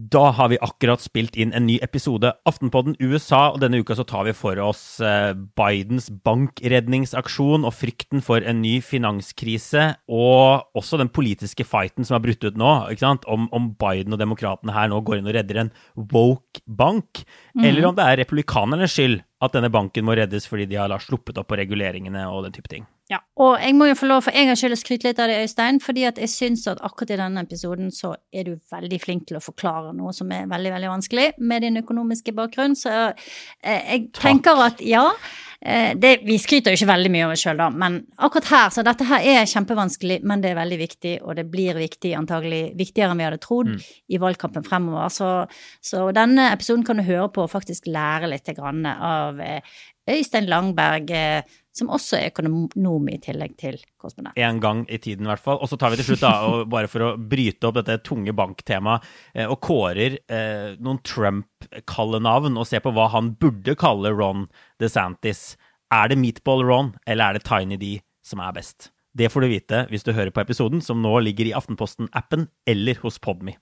Da har vi akkurat spilt inn en ny episode Aftenpodden USA, og denne uka så tar vi for oss eh, Bidens bankredningsaksjon og frykten for en ny finanskrise, og også den politiske fighten som er brutt ut nå, ikke sant? Om, om Biden og demokratene her nå går inn og redder en woke bank, mm. eller om det er republikanernes skyld at denne banken må reddes fordi de har sluppet opp på reguleringene og den type ting. Ja, og jeg må jo få lov for en gangs skyld å skryte litt av det, Øystein, fordi at jeg syns at akkurat i denne episoden så er du veldig flink til å forklare noe som er veldig, veldig vanskelig med din økonomiske bakgrunn, så eh, jeg Takk. tenker at ja. Eh, det, vi skryter jo ikke veldig mye av oss sjøl, da, men akkurat her, så dette her er kjempevanskelig, men det er veldig viktig, og det blir viktig, antagelig viktigere enn vi hadde trodd, mm. i valgkampen fremover. Så, så, denne episoden kan du høre på og faktisk lære litt av eh, Øystein Langberg, eh, som også er økonom i tillegg til korrespondent. En gang i tiden, i hvert fall. Og så tar vi til slutt, da, og bare for å bryte opp dette tunge banktemaet, eh, og kårer eh, noen Trump-kallenavn og ser på hva han burde kalle Ron DeSantis. Er det Meatball Ron, eller er det Tiny D som er best? Det får du vite hvis du hører på episoden, som nå ligger i Aftenposten-appen eller hos Podme.